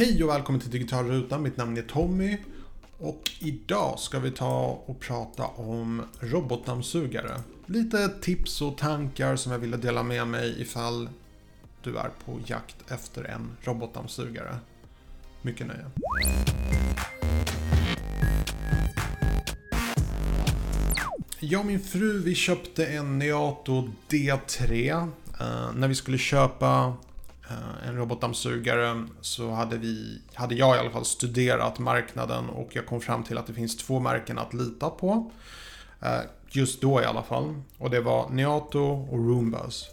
Hej och välkommen till Digital Ruta. Mitt namn är Tommy. Och idag ska vi ta och prata om robotdammsugare. Lite tips och tankar som jag ville dela med mig ifall du är på jakt efter en robotdammsugare. Mycket nöje. Jag och min fru vi köpte en Neato D3 eh, när vi skulle köpa Eh, en robotdammsugare så hade, vi, hade jag i alla fall studerat marknaden och jag kom fram till att det finns två märken att lita på. Eh, just då i alla fall. Och det var Neato och Roombas.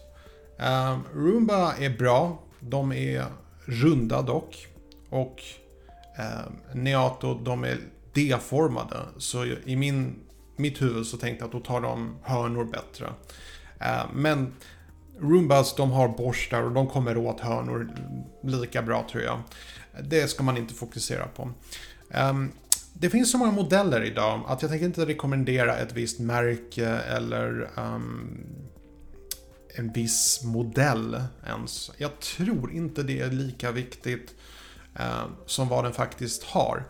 Eh, Roomba är bra. De är runda dock. Och Neato, de är D-formade. Så i min mitt huvud så tänkte jag att då tar de hörnor bättre. Men Roombas de har borstar och de kommer åt hörnor lika bra tror jag. Det ska man inte fokusera på. Ehm, det finns så många modeller idag att jag tänker inte rekommendera ett visst märke eller um, en viss modell ens. Jag tror inte det är lika viktigt ehm, som vad den faktiskt har.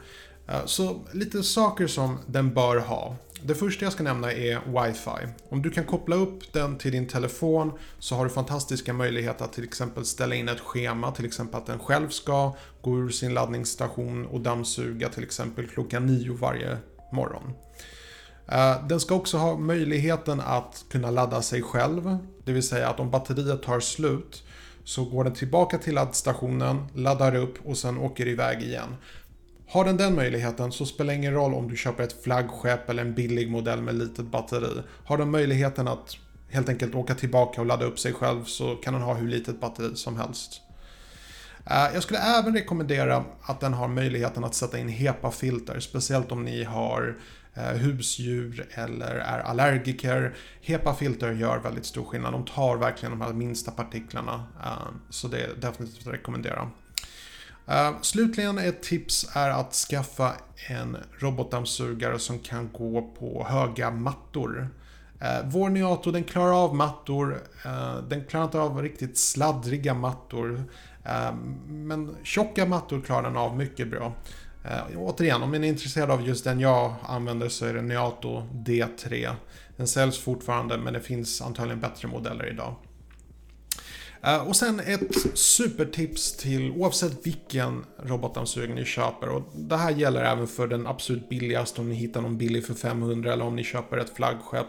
Eh, så lite saker som den bör ha. Det första jag ska nämna är Wifi. Om du kan koppla upp den till din telefon så har du fantastiska möjligheter att till exempel ställa in ett schema, till exempel att den själv ska gå ur sin laddningsstation och dammsuga till exempel klockan nio varje morgon. Eh, den ska också ha möjligheten att kunna ladda sig själv, det vill säga att om batteriet tar slut så går den tillbaka till laddstationen, laddar upp och sen åker iväg igen. Har den den möjligheten så spelar det ingen roll om du köper ett flaggskepp eller en billig modell med litet batteri. Har den möjligheten att helt enkelt åka tillbaka och ladda upp sig själv så kan den ha hur litet batteri som helst. Eh, jag skulle även rekommendera att den har möjligheten att sätta in HEPA-filter, speciellt om ni har eh, husdjur eller är allergiker. HEPA-filter gör väldigt stor skillnad. De tar verkligen de här minsta partiklarna. Eh, så det är definitivt att rekommendera. Uh, slutligen ett tips är att skaffa en robotdammsugare som kan gå på höga mattor. Uh, vår Neato den klarar av mattor, uh, den klarar inte av riktigt sladdriga mattor. Men tjocka mattor klarar den av mycket bra. Återigen, om ni är intresserad av just den jag använder så är det Neato D3. Den säljs fortfarande men det finns antagligen bättre modeller idag. Eh, och sen ett supertips till oavsett vilken robotdammsugare ni köper. Och det här gäller även för den absolut billigaste om ni hittar någon billig för 500 eller om ni köper ett flaggskepp.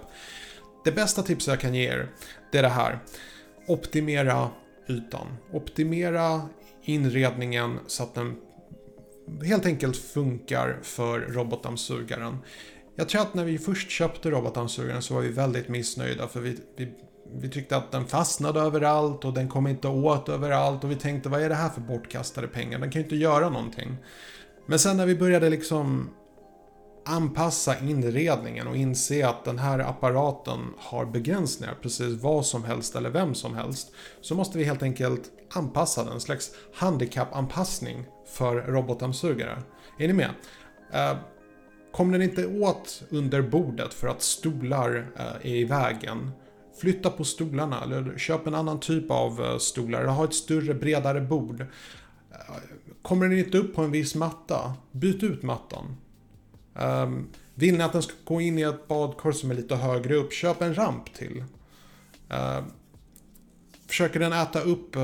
Det bästa tipset jag kan ge er, det är det här. Optimera ytan. Optimera inredningen så att den helt enkelt funkar för robotdammsugaren. Jag tror att när vi först köpte robotdammsugaren så var vi väldigt missnöjda för vi, vi vi tyckte att den fastnade överallt och den kom inte åt överallt och vi tänkte vad är det här för bortkastade pengar? Den kan ju inte göra någonting. Men sen när vi började liksom anpassa inredningen och inse att den här apparaten har begränsningar, precis vad som helst eller vem som helst, så måste vi helt enkelt anpassa den, en slags handikappanpassning för robotdammsugare. Är ni med? Uh, den inte åt under bordet för att stolar eh, är i vägen Flytta på stolarna eller köp en annan typ av eh, stolar eller ha ett större, bredare bord. Eh, kommer den inte upp på en viss matta, byt ut mattan. Um, vill ni att den ska gå in i ett badkar som är lite högre upp, köp en ramp till. Uh, försöker den äta upp uh,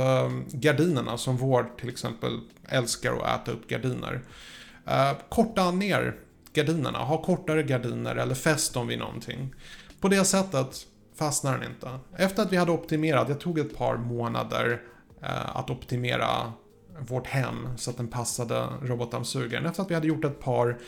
gardinerna som vår till exempel älskar att äta upp gardiner. Uh, korta ner gardinerna, ha kortare gardiner eller fäst dem vid någonting. På det sättet fastnar den inte. Efter att vi hade optimerat, det tog ett par månader eh, att optimera vårt hem så att den passade robotdammsugaren. Efter att vi hade gjort ett par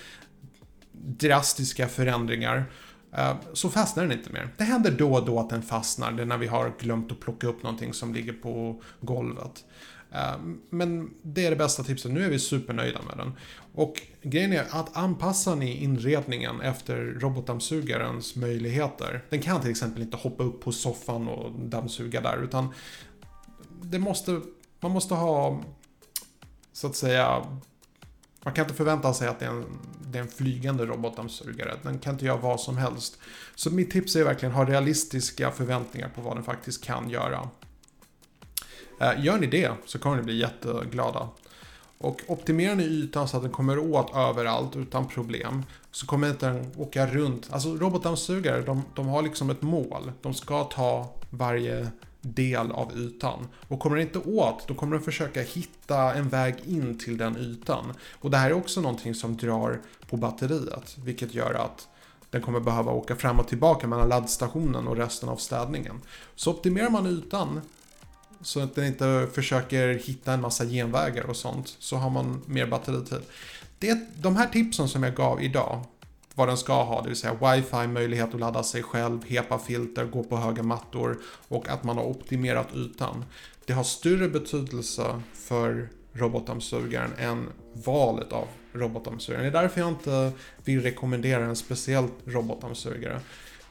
drastiska förändringar eh, så fastnar den inte mer. Det händer då och då att den fastnar, det är när vi har glömt att plocka upp någonting som ligger på golvet. Eh, men det är det bästa tipset. Nu är vi supernöjda med den. Och grejen är att anpassar ni inredningen efter robotdammsugarens möjligheter. Den kan till exempel inte hoppa upp på soffan och dammsuga där utan det måste, man måste ha så att säga man kan inte förvänta sig att det är, en, det är en flygande robotdammsugare. Den kan inte göra vad som helst. Så mitt tips är verkligen att ha realistiska förväntningar på vad den faktiskt kan göra. Eh, gör ni det så kommer ni bli jätteglada. Och optimerar ni ytan så att den kommer åt överallt utan problem så kommer inte den åka runt. Alltså robotdammsugare, de, de har liksom ett mål. De ska ta varje del av ytan. Och kommer den inte åt, då kommer den försöka hitta en väg in till den ytan. Och det här är också någonting som drar på batteriet, vilket gör att den kommer behöva åka fram och tillbaka mellan laddstationen och resten av städningen. Så optimerar man ytan så att den inte försöker hitta en massa genvägar och sånt, så har man mer batteritid. Det, de här tipsen som jag gav idag, vad den ska ha, det vill säga wifi, möjlighet att ladda sig själv, HEPA-filter, gå på höga mattor och att man har optimerat ytan. Det har större betydelse för robotdammsugaren än valet av robotdammsugaren. Det är därför jag inte vill rekommendera en speciell robotdammsugare.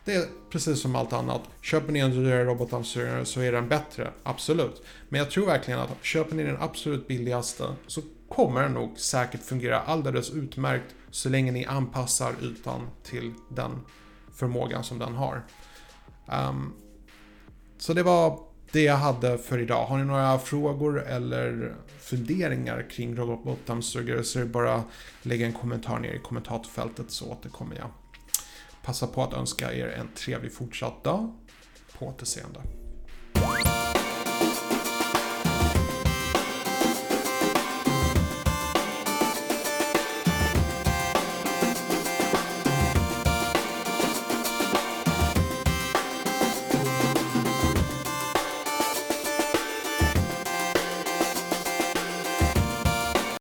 Det är precis som allt annat. Köper ni en dyrare robotdammsugare så är den bättre, absolut. Men jag tror verkligen att köper ni den absolut billigaste så kommer den nog säkert fungera alldeles utmärkt så länge ni anpassar ytan till den förmågan som den har. Um, så det var det jag hade för idag. Har ni några frågor eller funderingar kring robotdammsugare så är det bara att lägga en kommentar ner i kommentarsfältet så återkommer jag. Passa på att önska er en trevlig fortsatt dag. På återseende.